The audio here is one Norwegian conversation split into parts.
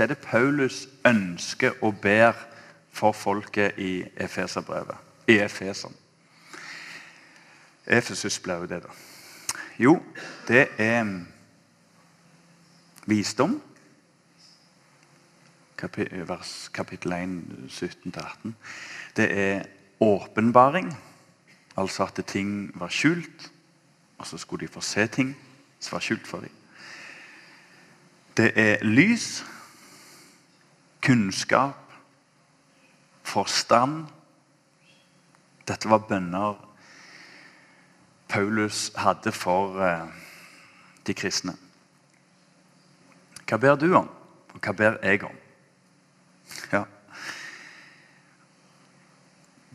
er det Paulus ønsker og ber for folket i Efeserbrevet. I Efeseren. Efesus ble jo det, da. Jo, det er visdom. Vers kapittel 1, 17-18. Det er åpenbaring, altså at ting var skjult. Og så skulle de få se ting som var skjult for dem. Det er lys, kunnskap, forstand. Dette var bønner Paulus hadde for eh, de kristne. Hva ber du om, og hva ber jeg om? Ja.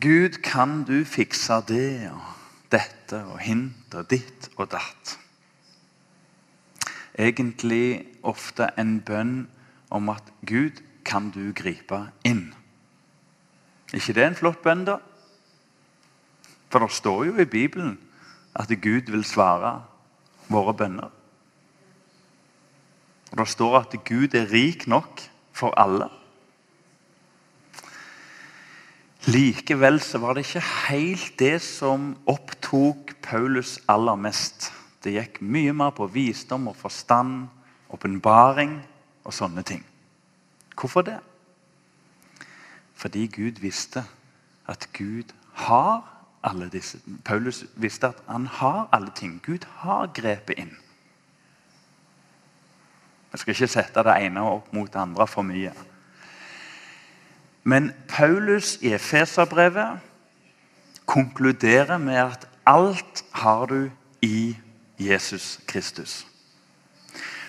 Gud, kan du fikse det og dette og hint ditt og datt? Egentlig ofte en bønn om at Gud, kan du gripe inn? ikke det en flott bønn, da? For det står jo i Bibelen at Gud vil svare våre bønner. Og Det står at Gud er rik nok for alle. Likevel så var det ikke helt det som opptok Paulus aller mest. Det gikk mye mer på visdom og forstand, åpenbaring og sånne ting. Hvorfor det? Fordi Gud visste at Gud har alle disse Paulus visste at han har alle ting. Gud har grepet inn. Jeg skal ikke sette det ene opp mot det andre for mye. Men Paulus i Efeserbrevet konkluderer med at alt har du i Jesus Kristus.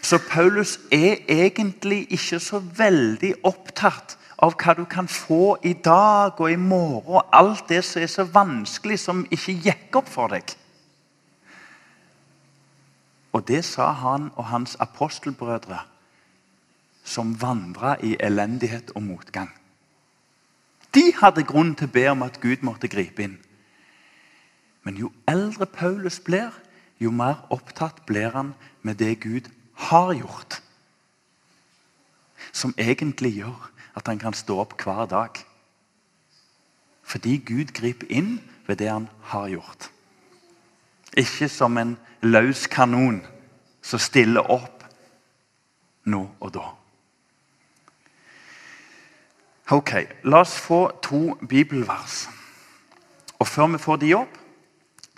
Så Paulus er egentlig ikke så veldig opptatt av hva du kan få i dag og i morgen, og alt det som er så vanskelig, som ikke gikk opp for deg. Og det sa han og hans apostelbrødre, som vandra i elendighet og motgang. De hadde grunn til å be om at Gud måtte gripe inn. Men jo eldre Paulus blir, jo mer opptatt blir han med det Gud har gjort. Som egentlig gjør at han kan stå opp hver dag. Fordi Gud griper inn ved det han har gjort. Ikke som en løs kanon som stiller opp nå og da. Ok, La oss få to bibelvers. Og Før vi får de opp,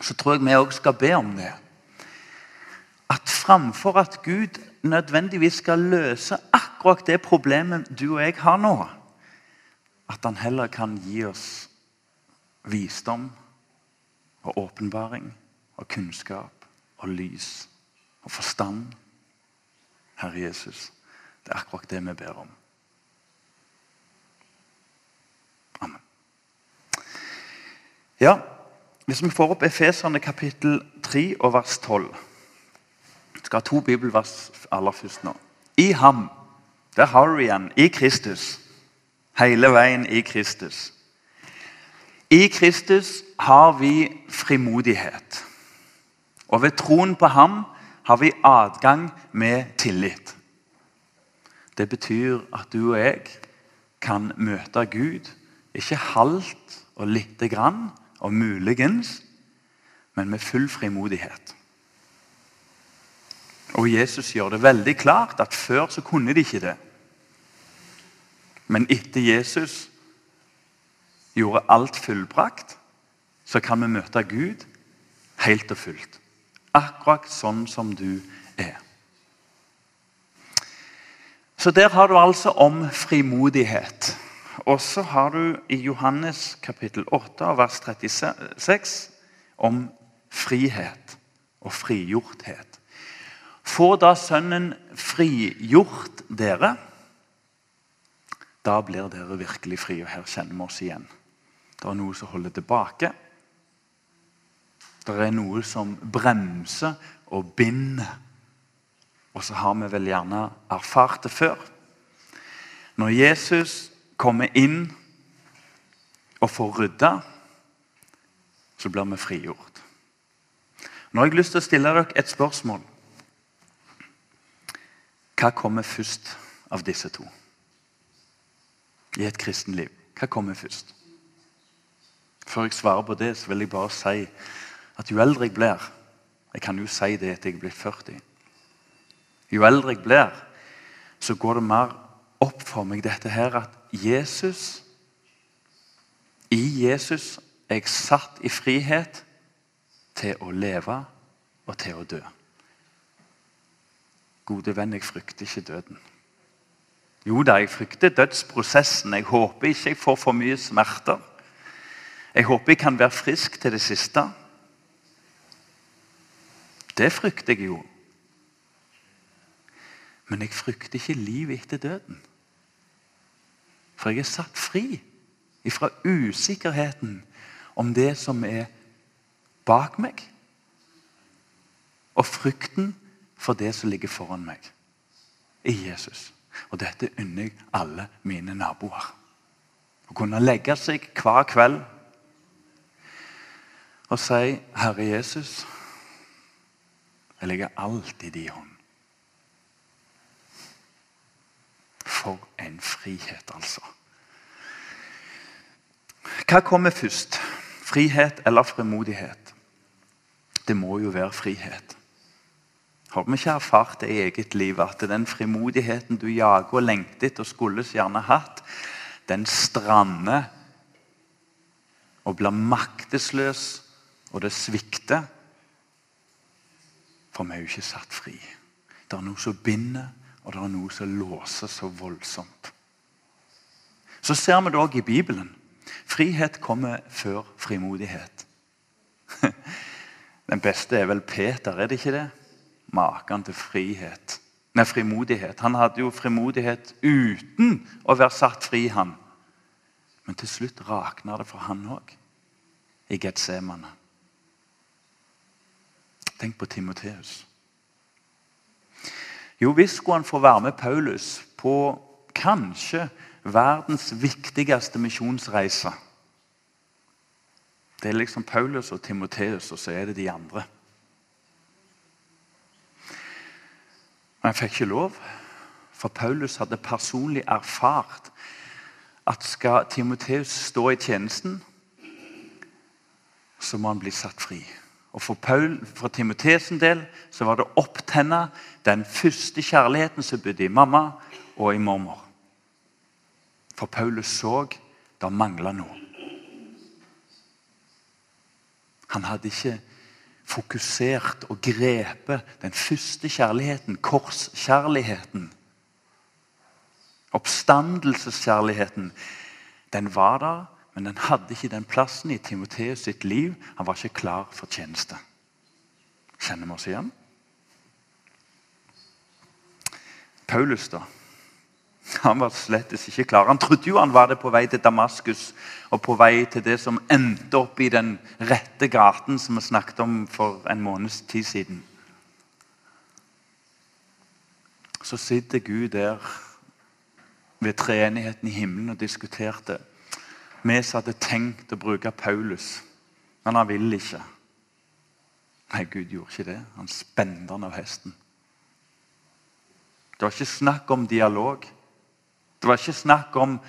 så tror jeg vi òg skal be om det. At framfor at Gud nødvendigvis skal løse akkurat det problemet du og jeg har nå, at han heller kan gi oss visdom og åpenbaring og kunnskap og lys og forstand. Herre Jesus, det er akkurat det vi ber om. Amen. Ja, Hvis vi får opp Efeserne kapittel 3 og vers 12 Jeg skal ha to bibelvers aller først nå. I ham der har du igjen. I Kristus. Hele veien i Kristus. I Kristus har vi frimodighet. Og ved troen på ham har vi adgang med tillit. Det betyr at du og jeg kan møte Gud, ikke halvt og lite grann og muligens, men med full frimodighet. Og Jesus gjør det veldig klart at før så kunne de ikke det. Men etter Jesus gjorde alt fullbrakt, så kan vi møte Gud helt og fullt. Akkurat sånn som du er. Så der har du altså om frimodighet. Og så har du i Johannes kapittel 8 vers 36 om frihet og frigjorthet. Får da Sønnen frigjort dere, da blir dere virkelig fri. Og her kjenner vi oss igjen. Det er noe som holder tilbake. Det er noe som bremser og binder. Og så har vi vel gjerne erfart det før. Når Jesus kommer inn og får rydda, så blir vi frigjort. Nå har jeg lyst til å stille dere et spørsmål. Hva kommer først av disse to? i et kristenliv? Hva kommer først? Før jeg svarer på det, så vil jeg bare si at jo eldre jeg blir Jeg kan jo si det etter jeg blitt 40. Jo eldre jeg blir, så går det mer opp for meg dette her at Jesus I Jesus er jeg satt i frihet til å leve og til å dø. Gode venn, jeg frykter ikke døden. Jo da, jeg frykter dødsprosessen. Jeg håper ikke jeg får for mye smerter. Jeg håper jeg kan være frisk til det siste. Det frykter jeg jo. Men jeg frykter ikke livet etter døden. For jeg er satt fri ifra usikkerheten om det som er bak meg, og frykten for det som ligger foran meg i Jesus. Og dette unner jeg alle mine naboer. Å kunne legge seg hver kveld og si 'Herre Jesus, jeg legger alt i din hånd'. For en frihet, altså. Hva kommer først? Frihet eller frimodighet? Det må jo være frihet. Har vi ikke erfart det i eget liv at den frimodigheten du jager og lengter etter og skulle gjerne hatt, den strander og blir maktesløs, og det svikter? For vi er jo ikke satt fri. Det er noe som binder, og det er noe som låser så voldsomt. Så ser vi det òg i Bibelen. Frihet kommer før frimodighet. Den beste er vel Peter, er det ikke det? Maken til frihet. Nei, frimodighet. Han hadde jo frimodighet uten å være satt fri, han. Men til slutt rakna det for han òg, i Getsemane. Tenk på Timoteus. Jo, visst skulle han få være med Paulus på kanskje verdens viktigste misjonsreise. Det er liksom Paulus og Timoteus, og så er det de andre. Men jeg fikk ikke lov, for Paulus hadde personlig erfart at skal Timoteus stå i tjenesten, så må han bli satt fri. Og For, Paul, for Timoteus' del så var det å opptenne den første kjærligheten som bodde i mamma og i mormor. For Paulus så det mangla noe. Han hadde ikke fokusert og grepet den første kjærligheten, korskjærligheten. Oppstandelseskjærligheten. Den var der, men den hadde ikke den plassen i Timoteus sitt liv. Han var ikke klar for tjeneste. Kjenner vi oss igjen? Paulus, da. Han var slett ikke klar. Han trodde jo han var det på vei til Damaskus og på vei til det som endte opp i den rette gaten som vi snakket om for en måneds tid siden. Så sitter Gud der ved treenigheten i himmelen og diskuterte. Vi som hadde tenkt å bruke Paulus, men han ville ikke. Nei, Gud gjorde ikke det. Han spente han av hesten. Det var ikke snakk om dialog. Det var ikke snakk om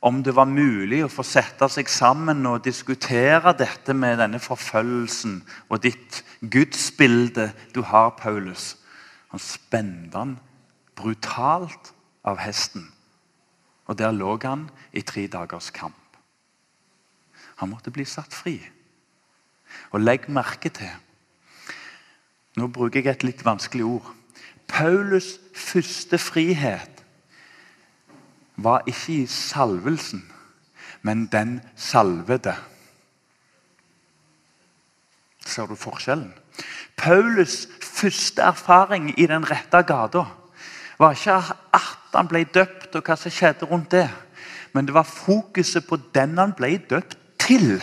om det var mulig å få sette seg sammen og diskutere dette med denne forfølgelsen og ditt gudsbilde du har, Paulus. Han spente han brutalt av hesten. Og der lå han i tre dagers kamp. Han måtte bli satt fri. Og legg merke til Nå bruker jeg et litt vanskelig ord. Paulus' første frihet var ikke i salvelsen, men den salvede. Ser du forskjellen? Paulus' første erfaring i den rette gata var ikke at han ble døpt, og hva som skjedde rundt det. Men det var fokuset på den han ble døpt til.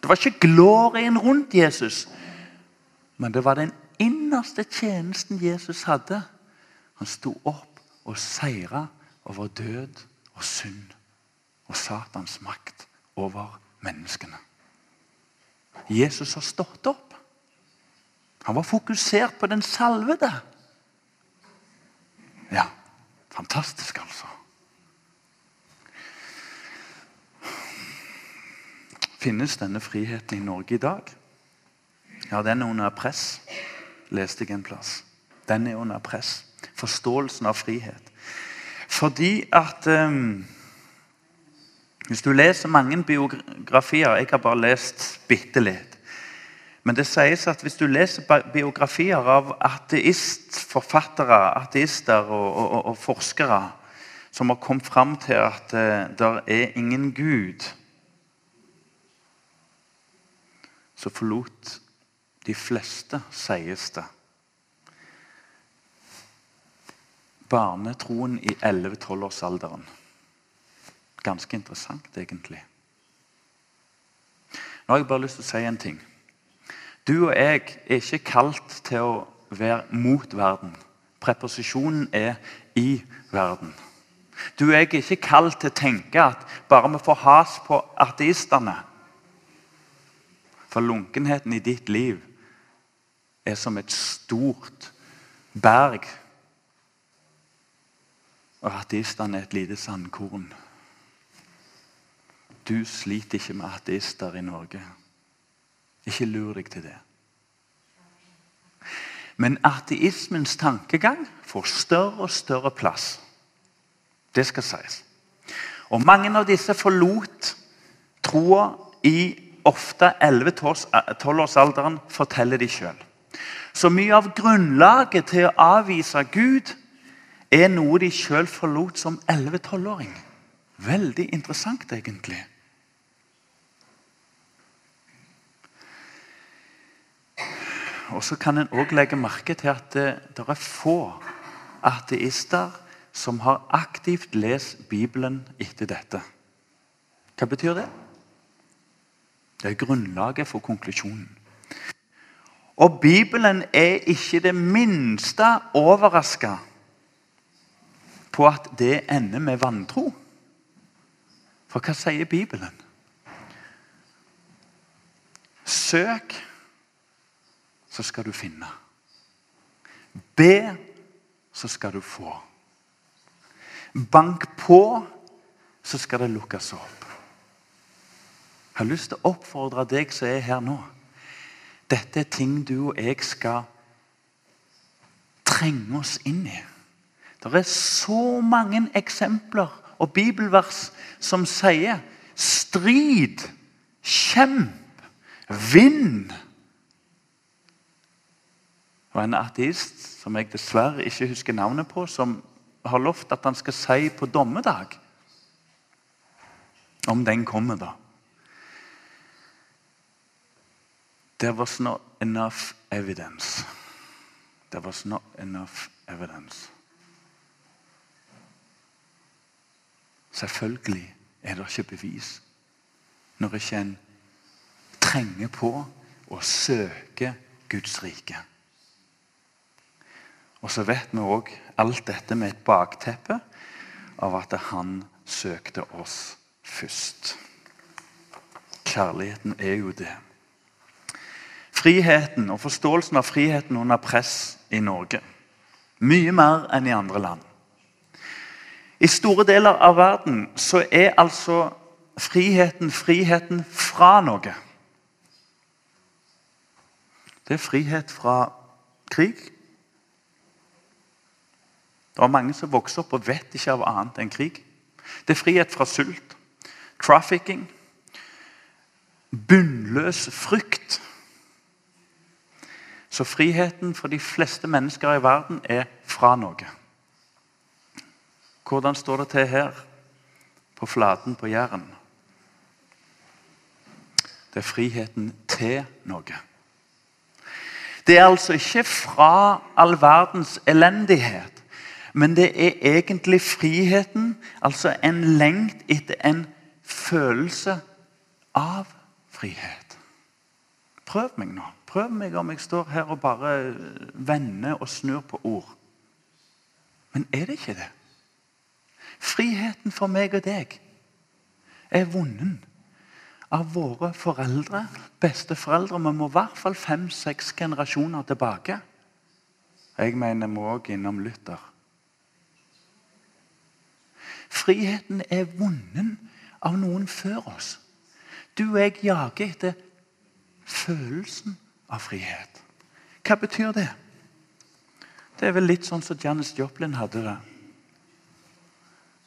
Det var ikke glorien rundt Jesus, men det var den innerste tjenesten Jesus hadde. Han sto opp og seire over død og synd og Satans makt over menneskene. Jesus har stått opp. Han var fokusert på den salvede. Ja, fantastisk, altså. Finnes denne friheten i Norge i dag? Ja, den er under press, leste jeg en plass. Den er under press. Forståelsen av frihet. Fordi at um, Hvis du leser mange biografier Jeg har bare lest bitte litt. Men det sies at hvis du leser biografier av ateistforfattere, ateister og, og, og, forskere som har kommet fram til at uh, det er ingen Gud, så forlot de fleste, sies det, barnetroen i 11-12-årsalderen. Ganske interessant, egentlig. Nå har jeg bare lyst til å si en ting. Du og jeg er ikke kalt til å være mot verden. Preposisjonen er 'i verden'. Du og jeg er ikke kalt til å tenke at bare vi får has på ateistene For lunkenheten i ditt liv er som et stort berg. Og ateistene er et lite sandkorn. Du sliter ikke med ateister i Norge. Ikke lur deg til det. Men ateismens tankegang får større og større plass. Det skal sies. Og Mange av disse forlot troa i ofte 11-12-årsalderen, forteller de sjøl. Så mye av grunnlaget til å avvise Gud er noe de sjøl forlot som 11-12-åring. Veldig interessant, egentlig. Og så kan en òg legge merke til at det, det er få ateister som har aktivt lest Bibelen etter dette. Hva betyr det? Det er grunnlaget for konklusjonen. Og Bibelen er ikke det minste overraska på at det ender med vantro. For hva sier Bibelen? Søk så skal du finne. Be, så skal du få. Bank på, så skal det lukkes opp. Jeg har lyst til å oppfordre deg som er her nå. Dette er ting du og jeg skal trenge oss inn i. Det er så mange eksempler og bibelvers som sier strid, kjemp, vinn og en ateist som jeg dessverre ikke husker navnet på, som har lovt at han skal si på dommedag Om den kommer, da. There was not enough evidence. There was not enough evidence. Selvfølgelig er det ikke bevis når ikke en trenger på å søke Guds rike. Og så vet vi òg alt dette med et bakteppe av at han søkte oss først. Kjærligheten er jo det. Friheten og forståelsen av friheten under press i Norge. Mye mer enn i andre land. I store deler av verden så er altså friheten friheten fra noe. Det er frihet fra krig, det er mange som vokser opp og vet ikke av annet enn krig. Det er frihet fra sult, trafficking, bunnløs frykt. Så friheten for de fleste mennesker i verden er fra noe. Hvordan står det til her på flaten på Jæren? Det er friheten til noe. Det er altså ikke fra all verdens elendighet. Men det er egentlig friheten, altså en lengt etter en følelse av frihet. Prøv meg nå. Prøv meg om jeg står her og bare vender og snur på ord. Men er det ikke det? Friheten for meg og deg er vunnen av våre foreldre, besteforeldre. Vi må i hvert fall fem-seks generasjoner tilbake. Jeg mener vi òg innom Luther. Friheten er vunnen av noen før oss. Du og jeg jager etter følelsen av frihet. Hva betyr det? Det er vel litt sånn som Janis Joplin hadde det.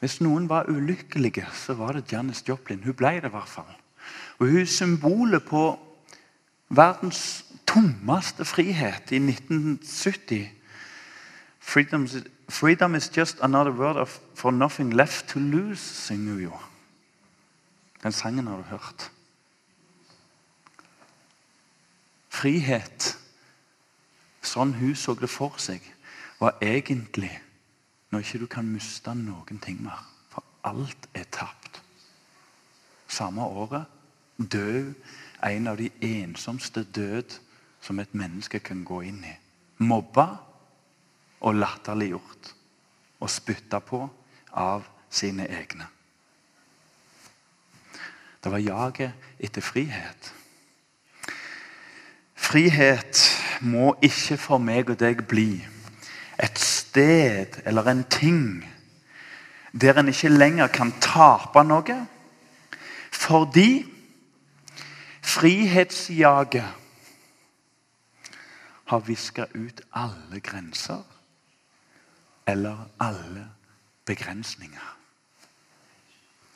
Hvis noen var ulykkelige, så var det Janis Joplin. Hun ble det i hvert fall. Og Hun er symbolet på verdens tommeste frihet i 1970. Freedom, freedom is just another word of, for nothing left to lose, synger hun jo. Den sangen har du hørt. Frihet, sånn hun så det for seg, var egentlig når ikke du kan miste noen ting mer. For alt er tapt. Samme året død en av de ensomste død som et menneske kan gå inn i. Mobba og latterliggjort og spytta på av sine egne. Det var jaget etter frihet. Frihet må ikke for meg og deg bli et sted eller en ting der en ikke lenger kan tape noe, fordi frihetsjaget har viska ut alle grenser eller alle begrensninger.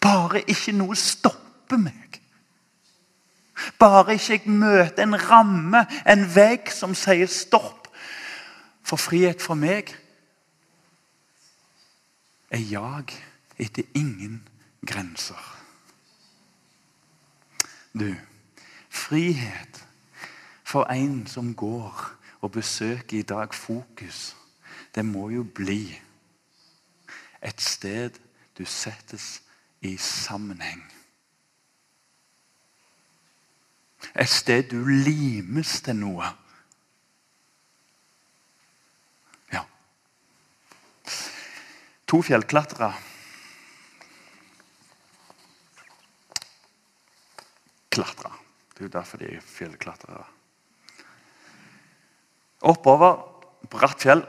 Bare ikke noe stopper meg. Bare ikke jeg møter en ramme, en vegg som sier stopp. For frihet for meg er jag etter ingen grenser. Du, frihet for en som går og besøker i dag Fokus, det må jo bli et sted du settes i sammenheng. Et sted du limes til noe. To fjellklatrere. Klatre. Det er jo derfor de er fjellklatrere. Oppover bratt fjell,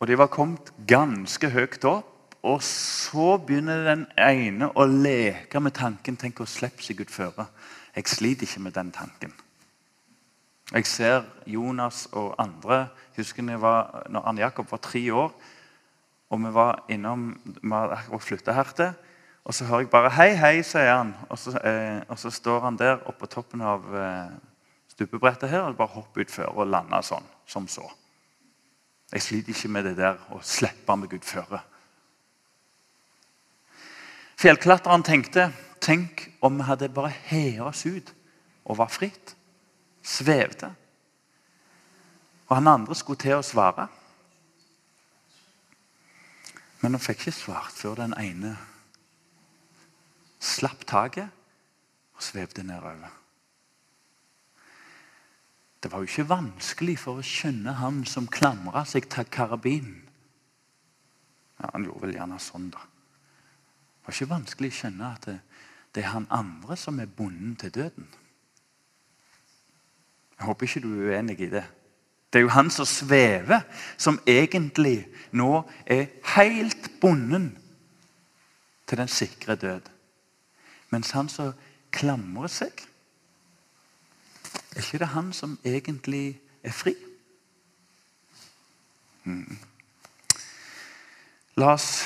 og de var kommet ganske høyt opp. Og så begynner den ene å leke med tanken Tenk å slippe seg utføre. Jeg sliter ikke med den tanken. Jeg ser Jonas og andre husker jeg var, når Anne Jakob var tre år. Og vi var innom og flytta her til. Og så hører jeg bare 'Hei, hei', sier han. Og så, eh, og så står han der oppe på toppen av eh, stupebrettet her og bare hopper utfor og lander sånn som så. Jeg sliter ikke med det der å slippe meg utføre. Fjellklatreren tenkte Tenk om vi hadde bare heva oss ut og var fritt. Svevde. Og han andre skulle til å svare. Men hun fikk ikke svart før den ene slapp taket og svevde nedover. Det var jo ikke vanskelig for å skjønne han som klamra seg til karabinen. Ja, han gjorde vel gjerne sånn, da. Det var ikke vanskelig å skjønne at det, det er han andre som er bonden til døden. Jeg håper ikke du er uenig i det. Det er jo han som svever, som egentlig nå er helt bonden til den sikre død. Mens han som klamrer seg, er ikke det han som egentlig er fri? Mm. La oss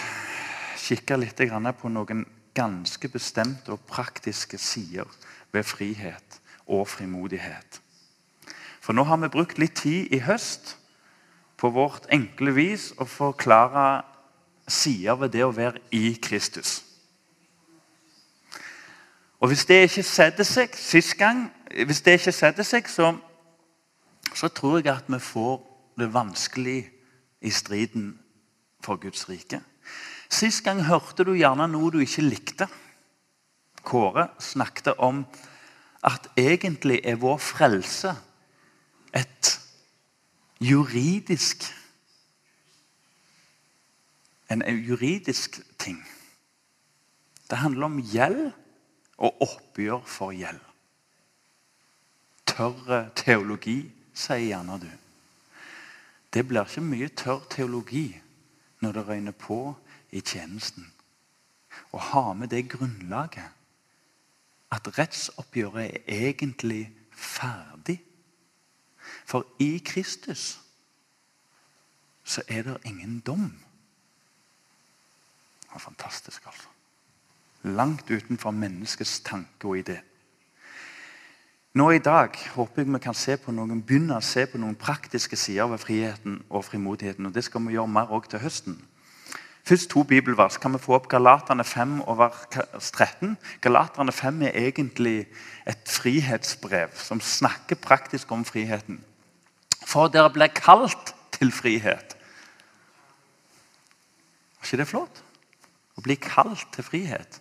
kikke litt på noen ganske bestemte og praktiske sider ved frihet og frimodighet. For nå har vi brukt litt tid i høst på vårt enkle vis å forklare sider ved det å være i Kristus. Og Hvis det ikke setter seg sist gang, hvis det ikke setter seg, så, så tror jeg at vi får det vanskelig i striden for Guds rike. Sist gang hørte du gjerne noe du ikke likte. Kåre snakket om at egentlig er vår frelse et juridisk En juridisk ting. Det handler om gjeld og oppgjør for gjeld. Tørr teologi, sier gjerne du. Det blir ikke mye tørr teologi når det røyner på i tjenesten. Å ha med det grunnlaget at rettsoppgjøret er egentlig ferdig. For i Kristus så er det ingen dom. Det var fantastisk, altså. Langt utenfor menneskets tanke og idé. Nå i dag håper jeg vi kan se på noen, begynne å se på noen praktiske sider ved friheten og frimodigheten. og Det skal vi gjøre mer også til høsten. Først to bibelvers. Kan vi få opp Galaterne 5 og vers 13? Galaterne 5 er egentlig et frihetsbrev som snakker praktisk om friheten. For dere ble kalt til frihet. Er ikke det flott? Å bli kalt til frihet.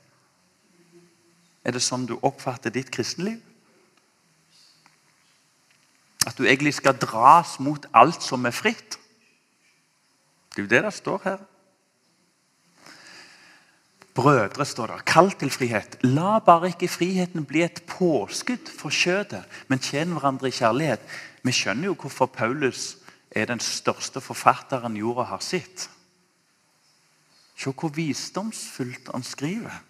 Er det sånn du oppfatter ditt kristenliv? At du egentlig skal dras mot alt som er fritt. Det er jo det det står her. Brødre, står der, kalt til frihet. La bare ikke friheten bli et påskudd for kjødet, men tjen hverandre i kjærlighet. Vi skjønner jo hvorfor Paulus er den største forfatteren jorda har sett. Se hvor visdomsfullt han skriver.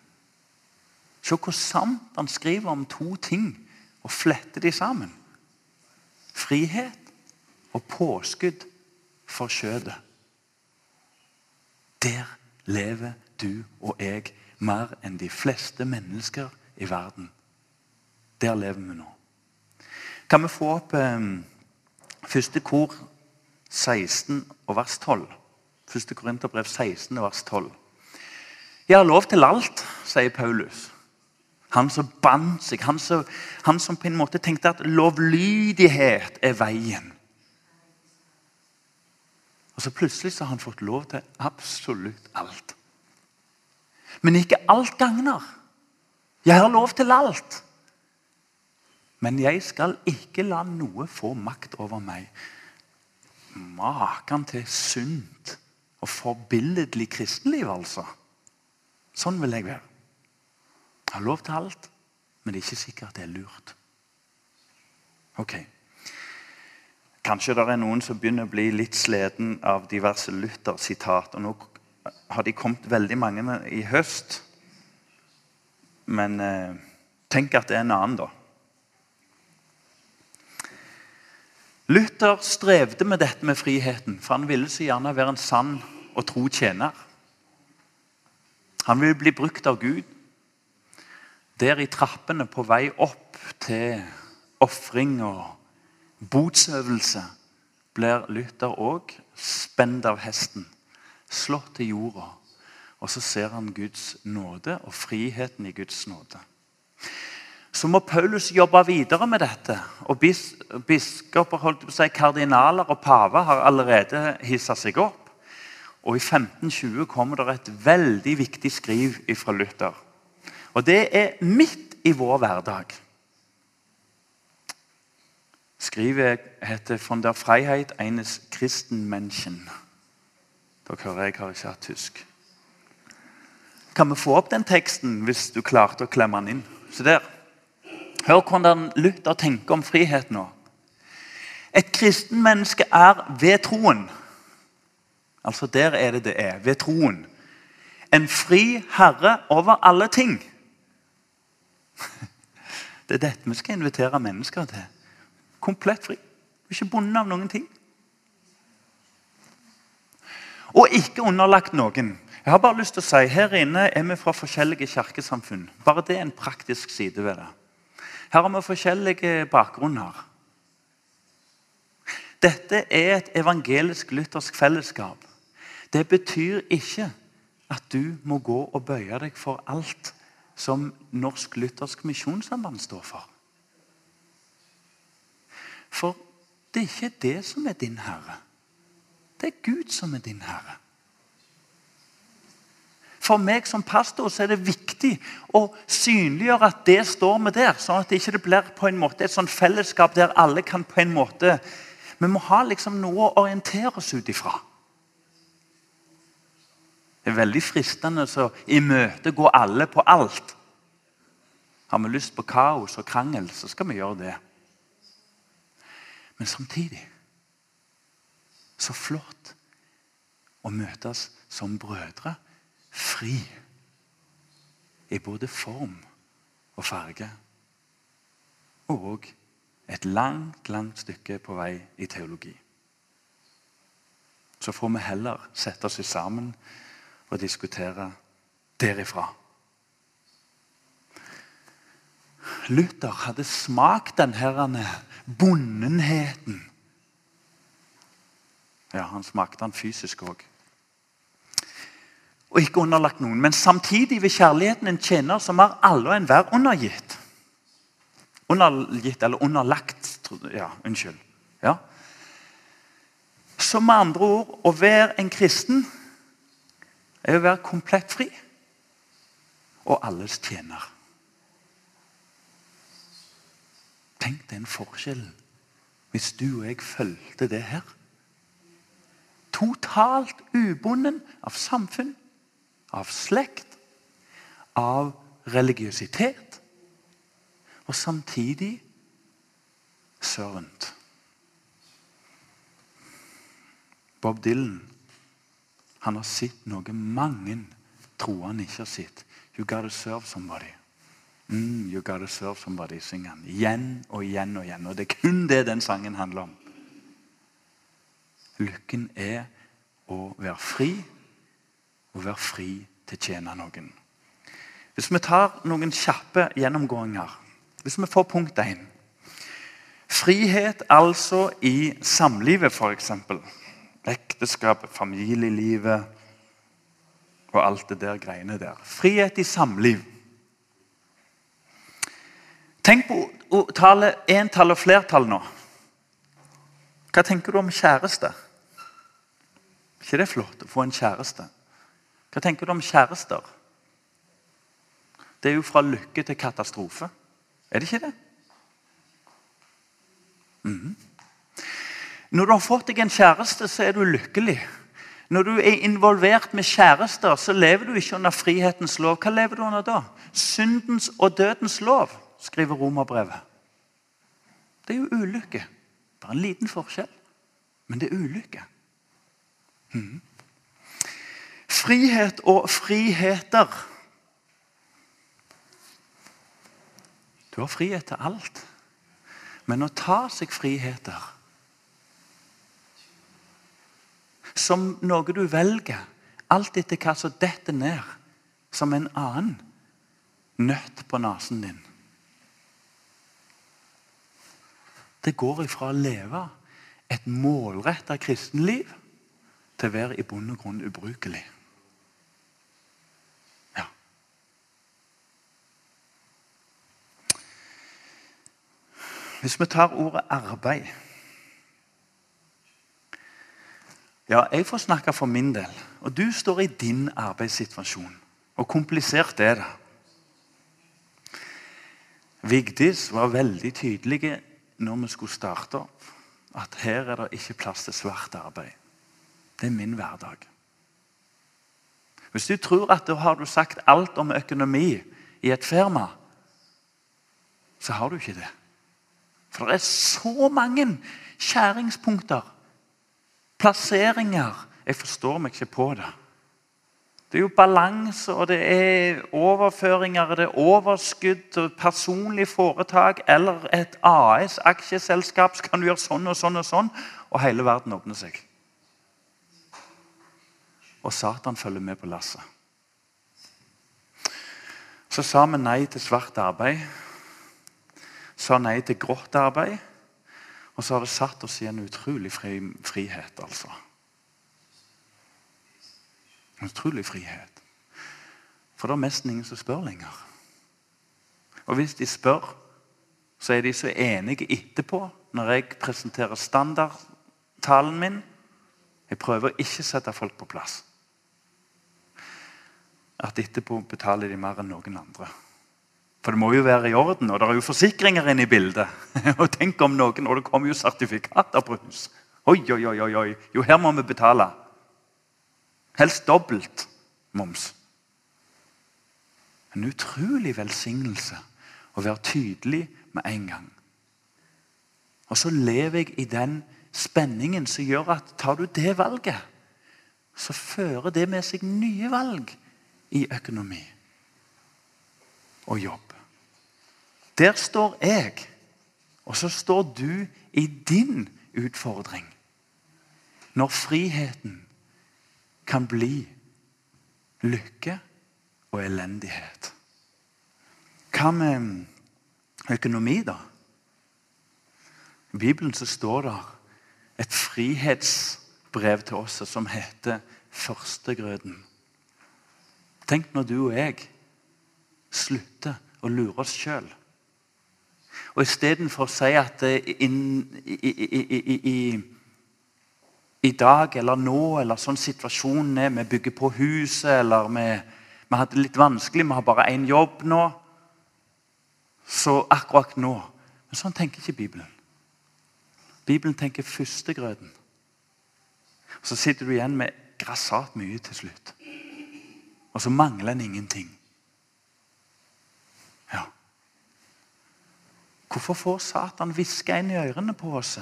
Se hvor sant han skriver om to ting og fletter de sammen frihet og påskudd for kjødet. Der lever du og jeg mer enn de fleste mennesker i verden. Der lever vi nå. Kan vi få opp eh, første kor 16 og vers 12? Første Korinterbrev 16 og vers 12. Jeg har lov til alt, sier Paulus. Han som bandt seg, han som, han som, på en måte tenkte at lovlydighet er veien. Og så plutselig så har han fått lov til absolutt alt. Men ikke alt gagner. Jeg har lov til alt. Men jeg skal ikke la noe få makt over meg. Maken til sunt og forbilledlig kristenliv, altså. Sånn vil jeg være. Jeg har lov til alt, men det er ikke sikkert det er lurt. Ok. Kanskje det er noen som begynner å bli litt sliten av diverse Luther-sitat. og Nå har de kommet veldig mange i høst. Men eh, tenk at det er en annen, da. Luther strevde med dette med friheten, for han ville så gjerne være en sann og tro tjener. Han ville bli brukt av Gud. Der i trappene på vei opp til ofring og botsøvelse blir Luther òg spent av hesten, slått til jorda. Og så ser han Guds nåde og friheten i Guds nåde. Så må Paulus jobbe videre med dette. Og bis, Biskoper, holdt på å si, kardinaler og paver har allerede hissa seg opp. Og i 1520 kommer det et veldig viktig skriv fra Luther. Og det er midt i vår hverdag. Skrivet heter 'Von der Freiheit eines Christenmenschen'. Dere hører jeg har ikke hatt tysk. Kan vi få opp den teksten hvis du klarte å klemme den inn? Se der. Hør hvordan Luther tenker om frihet nå. Et kristenmenneske er ved troen. Altså der er det det er. Ved troen. En fri herre over alle ting. Det er dette vi skal invitere mennesker til. Komplett fri. Ikke bundet av noen ting. Og ikke underlagt noen. Jeg har bare lyst til å si, Her inne er vi fra forskjellige kirkesamfunn. Bare det er en praktisk side ved det. Her har vi forskjellige bakgrunner. Dette er et evangelisk-luthersk fellesskap. Det betyr ikke at du må gå og bøye deg for alt som Norsk Luthersk Misjonssamband står for. For det er ikke det som er din herre. Det er Gud som er din herre. For meg som pastor så er det viktig å synliggjøre at det står vi der. Sånn at det ikke blir på en måte et sånt fellesskap der alle kan på en måte Vi må ha liksom noe å orientere oss ut ifra. Det er veldig fristende å imøtegå alle på alt. Har vi lyst på kaos og krangel, så skal vi gjøre det. Men samtidig så flott å møtes som brødre. Fri i både form og farge. Og et langt, langt stykke på vei i teologi. Så får vi heller sette oss sammen og diskutere derifra. Luther hadde smakt denne bondenheten. Ja, han smakte han fysisk òg. Og ikke underlagt noen, men samtidig ved kjærligheten en tjener som har alle og enhver undergitt. Undergitt eller underlagt. Ja, unnskyld. Ja. Så med andre ord å være en kristen er å være komplett fri og alles tjener. Tenk den forskjellen hvis du og jeg fulgte det her. Totalt ubonden av samfunn, av slekt, av religiøsitet. Og samtidig servant. Bob Dylan han har sett noe mange tror han ikke har sett. You gotta serve somebody. Mm, you gotta serve somebody, synger han. Igjen og igjen og igjen. Og det er kun det den sangen handler om. Lykken er å være fri, og være fri til å tjene noen. Hvis vi tar noen kjappe gjennomgåinger Hvis vi får punkt én Frihet altså i samlivet, f.eks. Ekteskapet, familielivet og alt det der greiene der. Frihet i samliv. Tenk på tallet entall og flertall nå. Hva tenker du om kjæreste? Ikke det er flott å få en kjæreste? Hva tenker du om kjærester? Det er jo fra lykke til katastrofe. Er det ikke det? Mm. Når du har fått deg en kjæreste, så er du lykkelig. Når du er involvert med kjærester, så lever du ikke under frihetens lov. Hva lever du under da? Syndens og dødens lov, skriver romerbrevet. Det er jo ulykke. Bare en liten forskjell, men det er ulykke. Frihet og friheter. Du har frihet til alt. Men å ta seg friheter som noe du velger, alt etter hva som detter ned som en annen nøtt på nesen din Det går ifra å leve et målretta kristenliv til å være i bunn og grunn ubrukelig. Ja. Hvis vi tar ordet arbeid Ja, jeg får snakke for min del. Og du står i din arbeidssituasjon. Og komplisert er det. Vigdis var veldig tydelig når vi skulle starte opp, at her er det ikke plass til svart arbeid. Det er min hverdag. Hvis du tror at da har du sagt alt om økonomi i et firma, så har du ikke det. For det er så mange skjæringspunkter, plasseringer Jeg forstår meg ikke på det. Det er jo balanse, og det er overføringer, det er overskudd, og personlig foretak eller et AS, aksjeselskap, så kan du gjøre sånn og sånn og sånn, og hele verden åpner seg. Og Satan følger med på lasset. Så sa vi nei til svart arbeid. Sa nei til grått arbeid. Og så har det satt oss i en utrolig fri, frihet, altså. En utrolig frihet. For det er nesten ingen som spør lenger. Og hvis de spør, så er de så enige etterpå, når jeg presenterer standardtalen min. Jeg prøver ikke å sette folk på plass. At etterpå betaler de mer enn noen andre. For det må jo være i orden, og det er jo forsikringer inne i bildet. og tenk om noen, og det kommer jo sertifikater på hus. Oi, oi, oi, oi. Jo, her må vi betale. Helst dobbelt moms. En utrolig velsignelse å være tydelig med en gang. Og så lever jeg i den spenningen som gjør at tar du det valget, så fører det med seg nye valg i økonomi og jobb. Der står jeg, og så står du i din utfordring. Når friheten kan bli lykke og elendighet. Hva med økonomi, da? I Bibelen så står det et frihetsbrev til oss som heter Førstegrøden. Tenk når du og jeg slutter å lure oss sjøl. Og istedenfor å si at inn, i, i, i, i, dag eller nå eller sånn situasjonen er, vi bygger på huset eller vi, vi har det litt vanskelig, vi har bare én jobb nå Så akkurat nå Men sånn tenker ikke Bibelen. Bibelen tenker førstegrøten. Så sitter du igjen med grassat mye til slutt. Og så mangler en ingenting. Ja. Hvorfor får Satan hviske inn i ørene på oss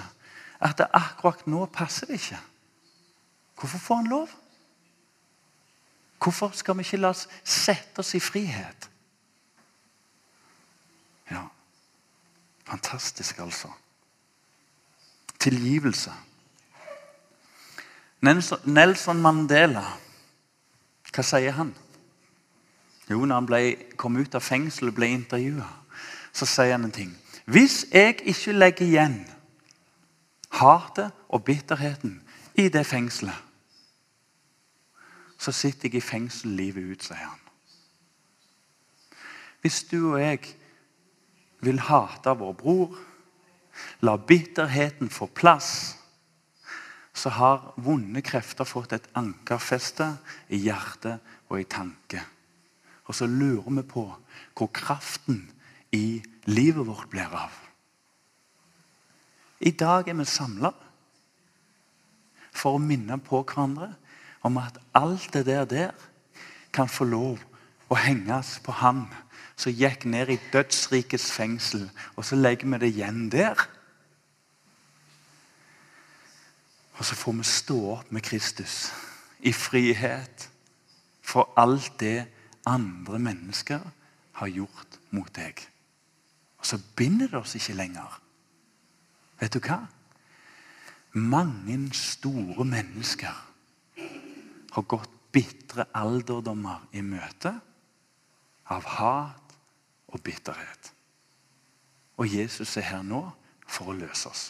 at det akkurat nå passer det ikke? Hvorfor får han lov? Hvorfor skal vi ikke la oss sette oss i frihet? Ja, fantastisk, altså tilgivelse. Nelson Mandela, hva sier han? Jo, når han ble, kom ut av fengsel og ble intervjua, så sier han en ting. Hvis jeg ikke legger igjen hatet og bitterheten i det fengselet, så sitter jeg i fengsel livet ut, sier han. Hvis du og jeg vil hate vår bror La bitterheten få plass. Så har vonde krefter fått et ankerfeste i hjertet og i tanke. Og så lurer vi på hvor kraften i livet vårt blir av. I dag er vi samla for å minne på hverandre om at alt det der, der kan få lov å henges på Han som gikk ned i dødsrikets fengsel, og så legger vi det igjen der. Og så får vi stå opp med Kristus i frihet for alt det andre mennesker har gjort mot deg. Og så binder det oss ikke lenger. Vet du hva? Mange store mennesker har gått bitre alderdommer i møte av hat og bitterhet. Og Jesus er her nå for å løse oss.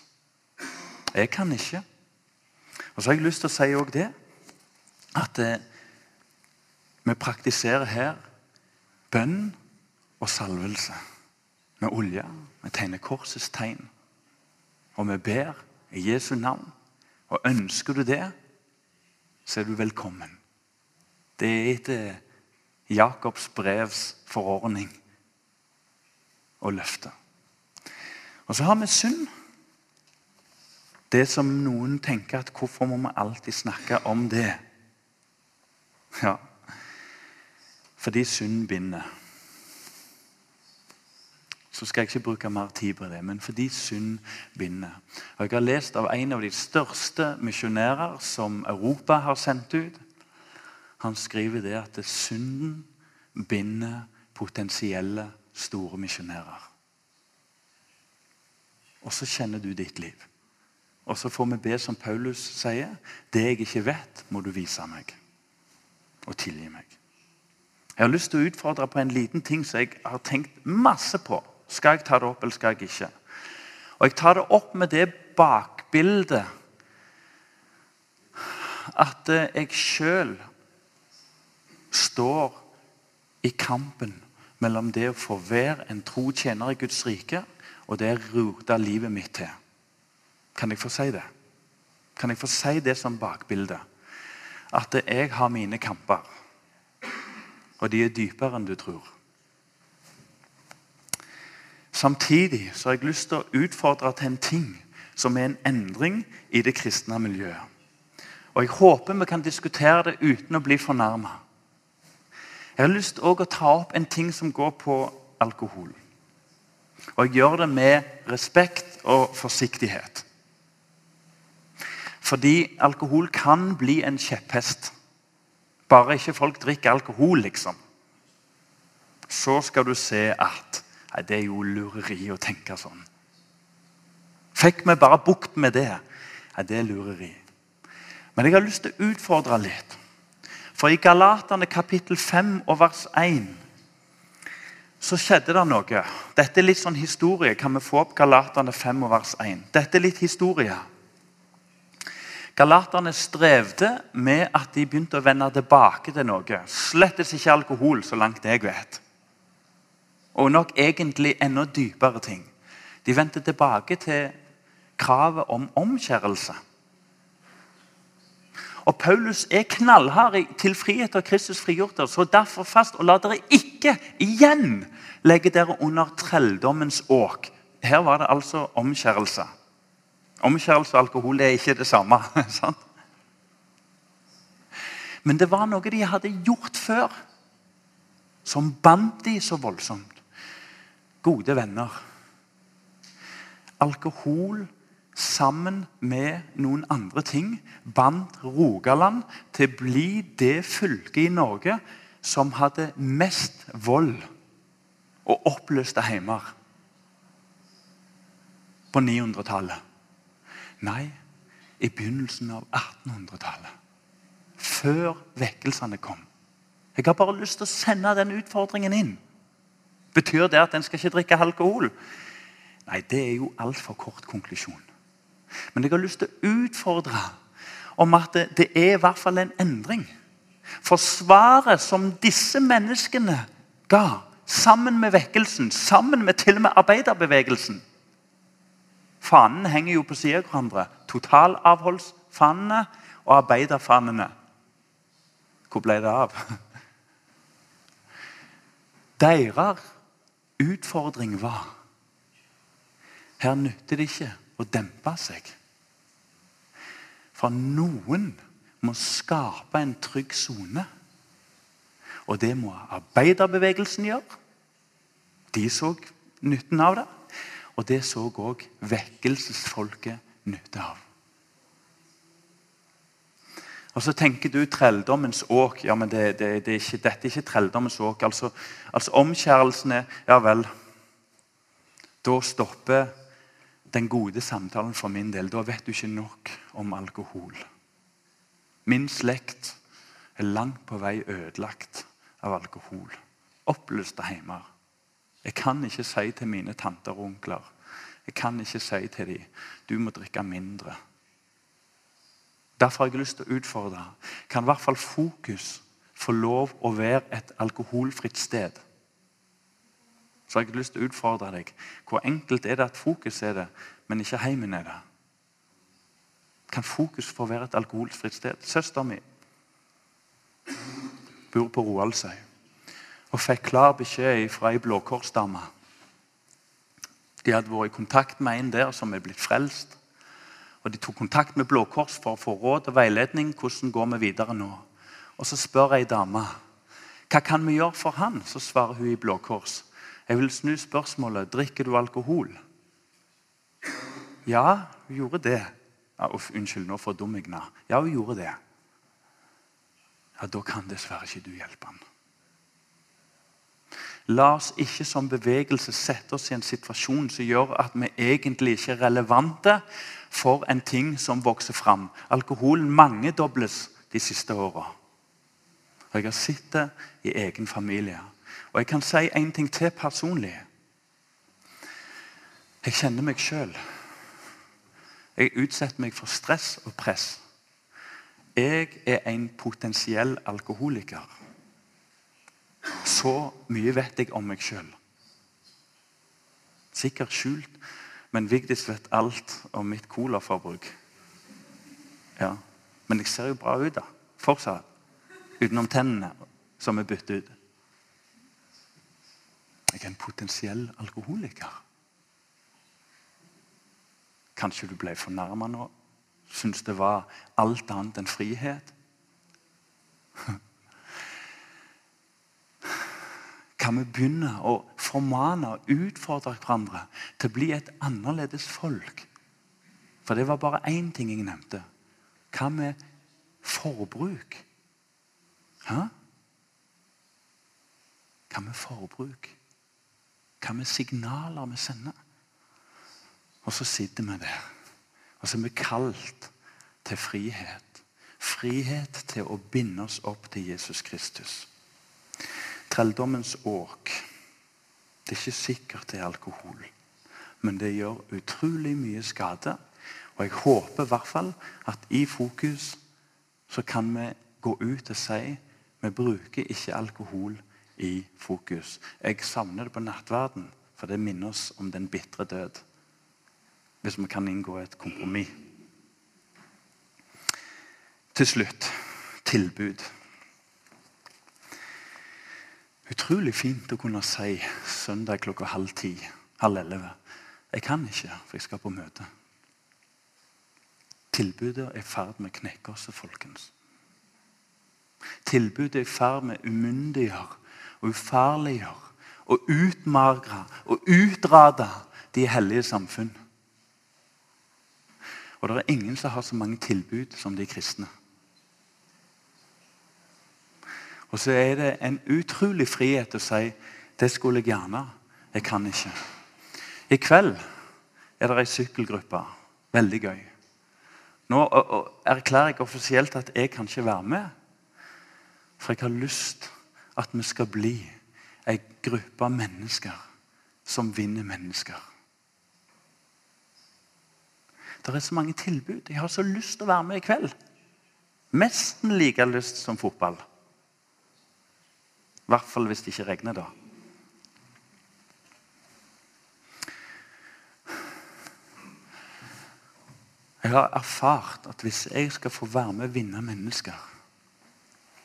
Jeg kan ikke. Og så har jeg lyst til å si òg det at eh, vi praktiserer her bønn og salvelse. Med olje. Vi tegner korsets tegn. Og vi ber i Jesu navn. Og ønsker du det, så er du velkommen. Det er etter Jakobs brevs forordning og løfte. Og så har vi synd. Det som noen tenker at hvorfor må vi alltid snakke om det? Ja, fordi synd binder. Så skal jeg ikke bruke mer tid på det, men fordi synd binder. Og Jeg har lest av en av de største misjonærer som Europa har sendt ut. Han skriver det at synden binder potensielle store misjonærer. Og så kjenner du ditt liv. Og så får vi be som Paulus sier. Det jeg ikke vet, må du vise meg. Og tilgi meg. Jeg har lyst til å utfordre på en liten ting som jeg har tenkt masse på. Skal jeg ta det opp, eller skal jeg ikke? Og jeg tar det opp med det bakbildet at jeg sjøl står i kampen mellom det å få være en tro tjener i Guds rike og det å rote livet mitt til. Kan jeg få si det? Kan jeg få si det som bakbilde? At jeg har mine kamper. Og de er dypere enn du tror. Samtidig så har jeg lyst til å utfordre til en ting som er en endring i det kristne miljøet. Og Jeg håper vi kan diskutere det uten å bli fornærma. Jeg har lyst til å ta opp en ting som går på alkohol. Og jeg gjør det med respekt og forsiktighet. Fordi alkohol kan bli en kjepphest. Bare ikke folk drikker alkohol, liksom. Så skal du se at Nei, Det er jo lureri å tenke sånn. Fikk vi bare bukt med det? Nei, det er lureri. Men jeg har lyst til å utfordre litt. For i Galaterne kapittel 5 og vers 1 så skjedde det noe. Dette er litt sånn historie. Kan vi få opp Galaterne 5 og vers 1? Dette er litt historie. Galaterne strevde med at de begynte å vende tilbake til noe. Slettes ikke alkohol, så langt jeg vet. Og nok egentlig enda dypere ting. De vendte tilbake til kravet om omskjærelse. Og Paulus er knallhard til frihet av Kristus frigjort oss. Så derfor fast, og la dere ikke igjen legge dere under trelldommens åk. Her var det altså omskjærelse. Omskjærelse og alkohol er ikke det samme. sant? Men det var noe de hadde gjort før, som bandt de så voldsomt. Gode venner. Alkohol sammen med noen andre ting bandt Rogaland til å bli det fylket i Norge som hadde mest vold og oppløste heimer på 900-tallet. Nei, i begynnelsen av 1800-tallet. Før vekkelsene kom. Jeg har bare lyst til å sende den utfordringen inn. Betyr det at en skal ikke drikke alkohol? Nei, det er jo altfor kort konklusjon. Men jeg har lyst til å utfordre om at det, det er i hvert fall en endring. For svaret som disse menneskene ga, sammen med vekkelsen, sammen med til og med arbeiderbevegelsen Fanene henger jo på siden av hverandre. Totalavholdsfanene og arbeiderfanene. Hvor ble det av? Deres utfordring var Her nytter det ikke å dempe seg. For noen må skape en trygg sone. Og det må arbeiderbevegelsen gjøre. De så nytten av det. Og det så òg vekkelsesfolket nytte av. Og så tenker du trelldommens åk. ja, men det, det, det er ikke, Dette er ikke trelldommens åk. Altså, altså er, Ja vel. Da stopper den gode samtalen for min del. Da vet du ikke nok om alkohol. Min slekt er langt på vei ødelagt av alkohol. Oppløste heimer. Jeg kan ikke si til mine tanter og onkler jeg kan ikke si til dem du må drikke mindre. Derfor har jeg lyst til å utfordre. Kan i hvert fall fokus få lov å være et alkoholfritt sted? Så har jeg lyst til å utfordre deg. Hvor enkelt er det at fokus er det, men ikke heimen er det? Kan fokus få være et alkoholfritt sted? Søsteren min bor på Roaldsøy og fikk klar beskjed fra ei blåkorsdame. De hadde vært i kontakt med en der som er blitt frelst. Og De tok kontakt med Blå Kors for å få råd og veiledning. Hvordan går vi videre nå? Og Så spør ei dame hva kan vi gjøre for han. Så svarer hun i Blå Kors. Jeg vil snu spørsmålet drikker du alkohol. Ja, hun gjorde det. Ja, uff, unnskyld, nå fordummer jeg henne. Ja, hun gjorde det. Ja, Da kan dessverre ikke du hjelpe han. La oss ikke som bevegelse sette oss i en situasjon som gjør at vi egentlig ikke er relevante for en ting som vokser fram. Alkoholen mangedobles de siste åra. Jeg har sett det i egen familie. Og jeg kan si en ting til personlig. Jeg kjenner meg sjøl. Jeg utsetter meg for stress og press. Jeg er en potensiell alkoholiker. Så mye vet jeg om meg sjøl. Sikkert skjult, men Vigdis vet alt om mitt colaforbruk. Ja. Men jeg ser jo bra ut, da. Fortsatt. Utenom tennene, som er byttet ut. Jeg er en potensiell alkoholiker. Kanskje du ble fornærma nå? Syns det var alt annet enn frihet? kan vi begynne å formane og utfordre hverandre til å bli et annerledes folk. For det var bare én ting jeg nevnte. Hva med forbruk? Hæ? Hva med forbruk? Hva med signaler vi sender? Og så sitter vi der. Og så er vi kalt til frihet. Frihet til å binde oss opp til Jesus Kristus. Trelldommens åk. Det er ikke sikkert det er alkohol, men det gjør utrolig mye skade. Og jeg håper i hvert fall at i fokus så kan vi gå ut og si vi bruker ikke alkohol i fokus. Jeg savner det på nattverden, for det minner oss om den bitre død. Hvis vi kan inngå et kompromiss. Til slutt tilbud. Utrolig fint å kunne si søndag klokka halv ti, halv elleve. Jeg kan ikke, for jeg skal på møte. Tilbudet er i ferd med å knekke oss, folkens. Tilbudet er i ferd med å umyndiggjøre og ufarliggjøre og utmagre og utrade de hellige samfunn. Og det er ingen som har så mange tilbud som de kristne. Og så er det en utrolig frihet å si det skulle jeg gjerne. Jeg kan ikke. I kveld er det ei sykkelgruppe. Veldig gøy. Nå erklærer jeg offisielt at jeg kan ikke være med. For jeg har lyst at vi skal bli ei gruppe mennesker som vinner mennesker. Det er så mange tilbud. Jeg har så lyst til å være med i kveld. Nesten like lyst som fotball. I hvert fall hvis det ikke regner, da. Jeg har erfart at hvis jeg skal få være med og vinne mennesker,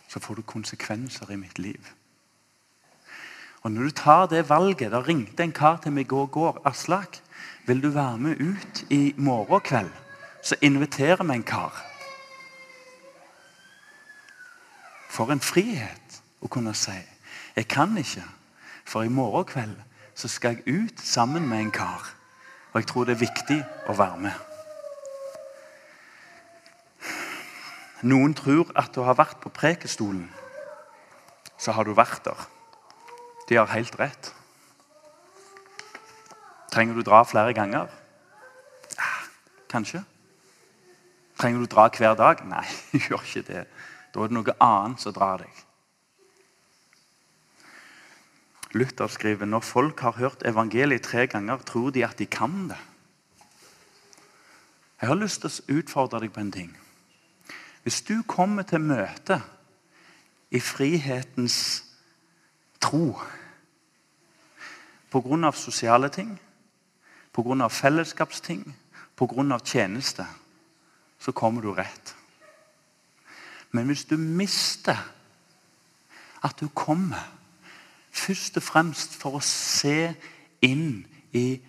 så får det konsekvenser i mitt liv. Og når du tar det valget Da ringte en kar til meg i går. går Aslak, vil du være med ut i morgen kveld? Så inviterer vi en kar. For en frihet å kunne si jeg kan ikke, for i morgen kveld så skal jeg ut sammen med en kar. Og jeg tror det er viktig å være med. Noen tror at du har vært på prekestolen. Så har du vært der. De har helt rett. Trenger du dra flere ganger? Kanskje. Trenger du dra hver dag? Nei, gjør ikke det. Da er det noe annet som drar deg. Luther skriver når folk har hørt evangeliet tre ganger, tror de at de kan det. Jeg har lyst til å utfordre deg på en ting. Hvis du kommer til møte i frihetens tro pga. sosiale ting, pga. fellesskapsting, pga. tjeneste, så kommer du rett. Men hvis du mister at du kommer Først og fremst for å se inn i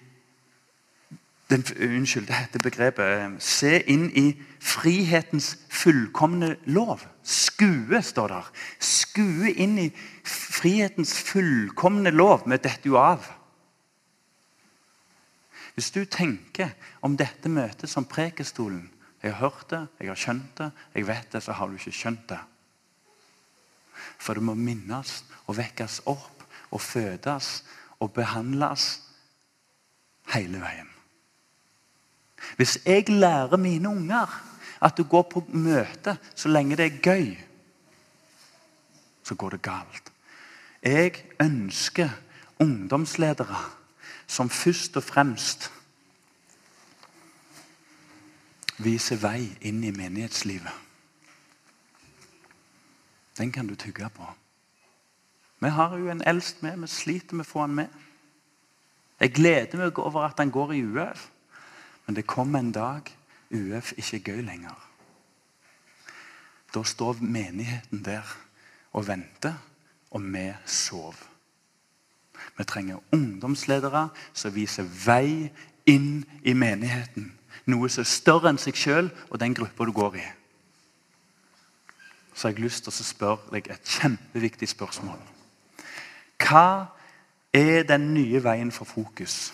den, Unnskyld, det heter begrepet eh, Se inn i frihetens fullkomne lov. Skue, står der. Skue inn i frihetens fullkomne lov. Vi detter jo av. Hvis du tenker om dette møtet som Prekestolen Jeg har hørt det, jeg har skjønt det, jeg vet det, så har du ikke skjønt det. For det må minnes og vekkes opp og fødes og behandles hele veien. Hvis jeg lærer mine unger at du går på møte så lenge det er gøy, så går det galt. Jeg ønsker ungdomsledere som først og fremst viser vei inn i menighetslivet. Den kan du tygge på. Vi har jo en eldst med. Vi sliter med å få han med. Jeg gleder meg over at han går i UF. Men det kommer en dag UF ikke er gøy lenger. Da står menigheten der og venter, og vi sover. Vi trenger ungdomsledere som viser vei inn i menigheten. Noe som er større enn seg sjøl og den gruppa du går i. Så har jeg lyst til å spørre deg et kjempeviktig spørsmål. Hva er den nye veien for fokus?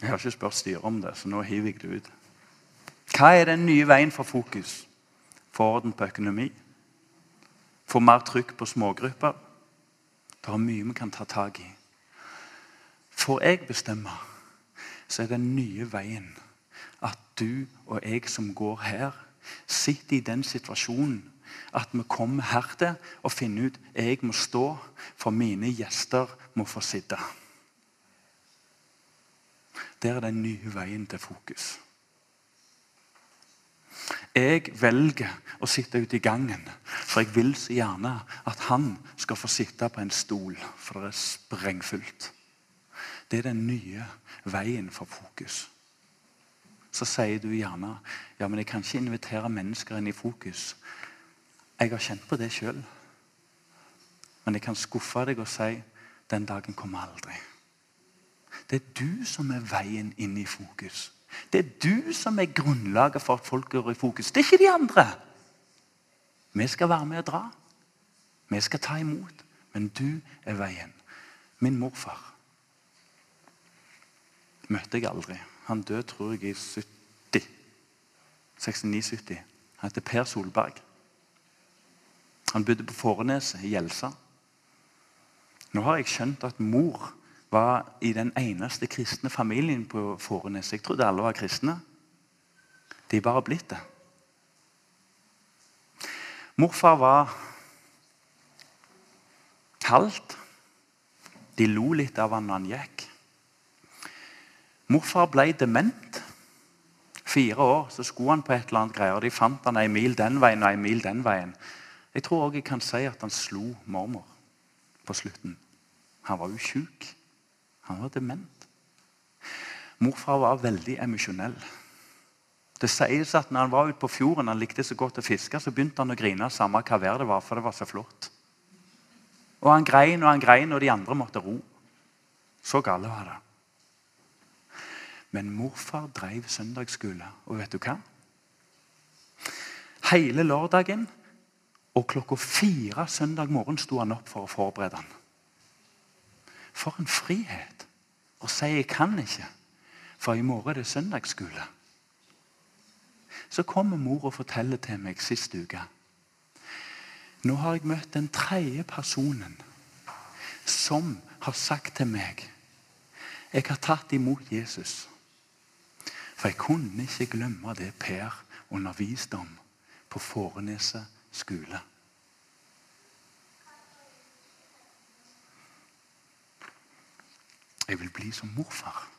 Jeg har ikke spurt styret om det, så nå hiver jeg det ut. Hva er den nye veien for fokus? Få orden på økonomi? Få mer trykk på smågrupper? Det er mye vi kan ta tak i. får jeg bestemme, så er den nye veien at du og jeg som går her, sitter i den situasjonen at vi kommer her til og finner ut jeg må stå, for mine gjester må få sitte. Der er den nye veien til fokus. Jeg velger å sitte ute i gangen, for jeg vil så gjerne at han skal få sitte på en stol, for det er sprengfullt. Det er den nye veien for fokus. Så sier du gjerne ja, men jeg kan ikke invitere mennesker inn i fokus. Jeg har kjent på det sjøl. Men jeg kan skuffe deg og si den dagen kommer aldri. Det er du som er veien inn i fokus. Det er du som er grunnlaget for at folk går i fokus. Det er ikke de andre. Vi skal være med og dra. Vi skal ta imot. Men du er veien. Min morfar møtte jeg aldri. Han døde, tror jeg, i 70. 69-70. Han heter Per Solberg. Han bodde på Fåreneset i Gjelsa. Nå har jeg skjønt at mor var i den eneste kristne familien på Fåreneset. Jeg trodde alle var kristne. De er bare blitt det. Morfar var kaldt. De lo litt av han når han gikk. Morfar ble dement. Fire år så skulle han på et eller annet greier. De fant han en mil den veien og en mil den veien. Jeg tror også jeg kan si at han slo mormor på slutten. Han var jo sjuk. Han var dement. Morfar var veldig emosjonell. Det sies at når han var ute på fjorden han likte så godt å fiske, så begynte han å grine samme hva vær det var, for det var så flott. Og han grein og han grein, og de andre måtte ro. Så gale var det. Men morfar drev søndagsskole, og vet du hva? Hele lørdagen og klokka fire søndag morgen sto han opp for å forberede han. For en frihet å si 'jeg kan ikke', for i morgen er det søndagsskole. Så kommer mor og forteller til meg sist uke Nå har jeg møtt den tredje personen som har sagt til meg Jeg har tatt imot Jesus. For jeg kunne ikke glemme det Per underviste om på Fåreneset skole. Jeg vil bli som morfar.